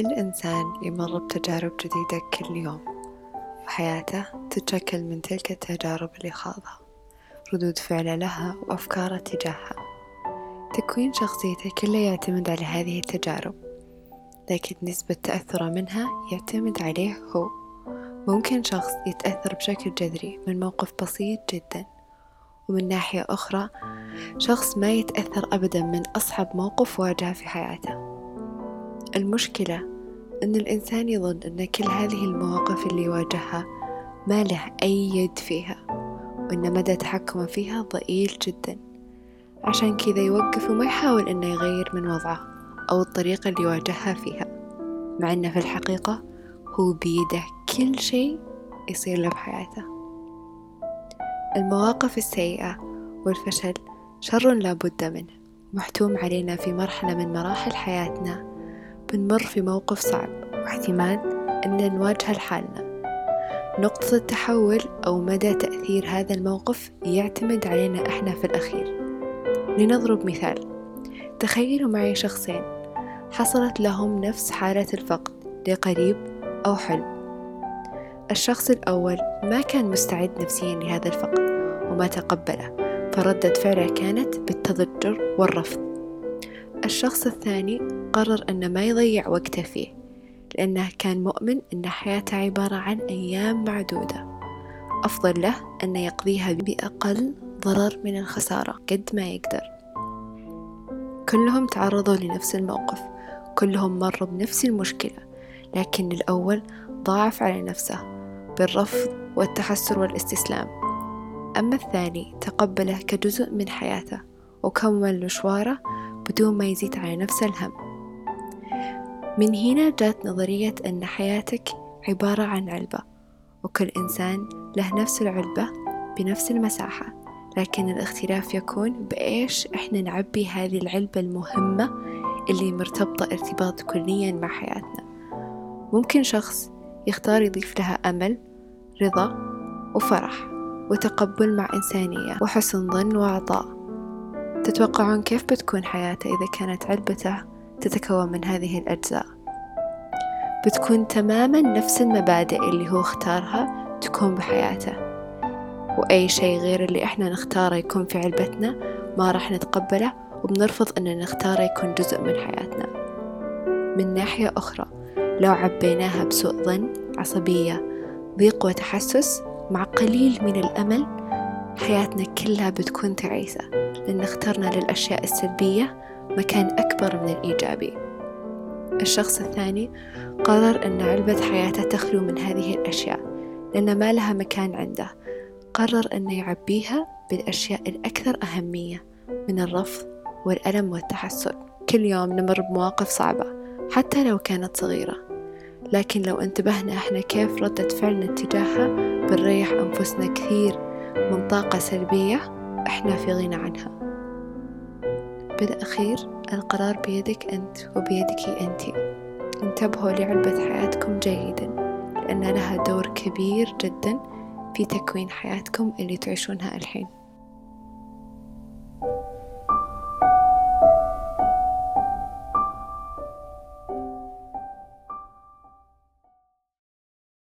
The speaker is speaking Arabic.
إنسان يمر بتجارب جديدة كل يوم وحياته تتشكل من تلك التجارب اللي خاضها ردود فعله لها وأفكاره تجاهها. تكوين شخصيته كله يعتمد على هذه التجارب لكن نسبة تأثره منها يعتمد عليه هو. ممكن شخص يتأثر بشكل جذري من موقف بسيط جدا ومن ناحية أخرى شخص ما يتأثر أبدا من أصعب موقف واجهه في حياته. المشكلة أن الإنسان يظن أن كل هذه المواقف اللي يواجهها ما له أي يد فيها وأن مدى تحكمه فيها ضئيل جدا. عشان كذا يوقف وما يحاول أنه يغير من وضعه أو الطريقة اللي يواجهها فيها مع أنه في الحقيقة هو بيده كل شيء يصير له بحياته. المواقف السيئة والفشل شر لا بد منه محتوم علينا في مرحلة من مراحل حياتنا بنمر في موقف صعب واحتمال أن نواجهه لحالنا نقطة التحول أو مدى تأثير هذا الموقف يعتمد علينا إحنا في الأخير. لنضرب مثال. تخيلوا معي شخصين حصلت لهم نفس حالة الفقد لقريب أو حلم. الشخص الأول ما كان مستعد نفسيا لهذا الفقد وما تقبله فردة فعله كانت بالتضجر والرفض. الشخص الثاني قرر أنه ما يضيع وقته فيه لأنه كان مؤمن أن حياته عبارة عن أيام معدودة. أفضل له أن يقضيها بأقل ضرر من الخسارة قد ما يقدر. كلهم تعرضوا لنفس الموقف كلهم مروا بنفس المشكلة لكن الأول ضاعف على نفسه بالرفض والتحسر والاستسلام. أما الثاني تقبله كجزء من حياته وكمل مشواره بدون ما يزيد على نفسه الهم. من هنا جات نظرية أن حياتك عبارة عن علبة وكل إنسان له نفس العلبة بنفس المساحة. لكن الاختلاف يكون بإيش إحنا نعبي هذه العلبة المهمة اللي مرتبطة ارتباط كليا مع حياتنا. ممكن شخص يختار يضيف لها أمل رضا وفرح وتقبل مع إنسانية وحسن ظن وعطاء. تتوقعون كيف بتكون حياته إذا كانت علبته تتكون من هذه الأجزاء؟ بتكون تماما نفس المبادئ اللي هو اختارها تكون بحياته. وأي شيء غير اللي إحنا نختاره يكون في علبتنا ما راح نتقبله وبنرفض أن نختاره يكون جزء من حياتنا. من ناحية أخرى لو عبيناها بسوء ظن عصبية ضيق وتحسس مع قليل من الأمل حياتنا كلها بتكون تعيسة. لأن اخترنا للأشياء السلبية مكان أكبر من الإيجابي الشخص الثاني قرر أن علبة حياته تخلو من هذه الأشياء لأن ما لها مكان عنده. قرر أن يعبيها بالأشياء الأكثر أهمية من الرفض والألم والتحسر كل يوم نمر بمواقف صعبة حتى لو كانت صغيرة. لكن لو انتبهنا إحنا كيف ردة فعلنا تجاهها بنريح أنفسنا كثير من طاقة سلبية إحنا في غنى عنها. بالأخير القرار بيدك أنت وبيدك أنت. انتبهوا لعلبة حياتكم جيدا لأن لها دور كبير جدا في تكوين حياتكم اللي تعيشونها الحين.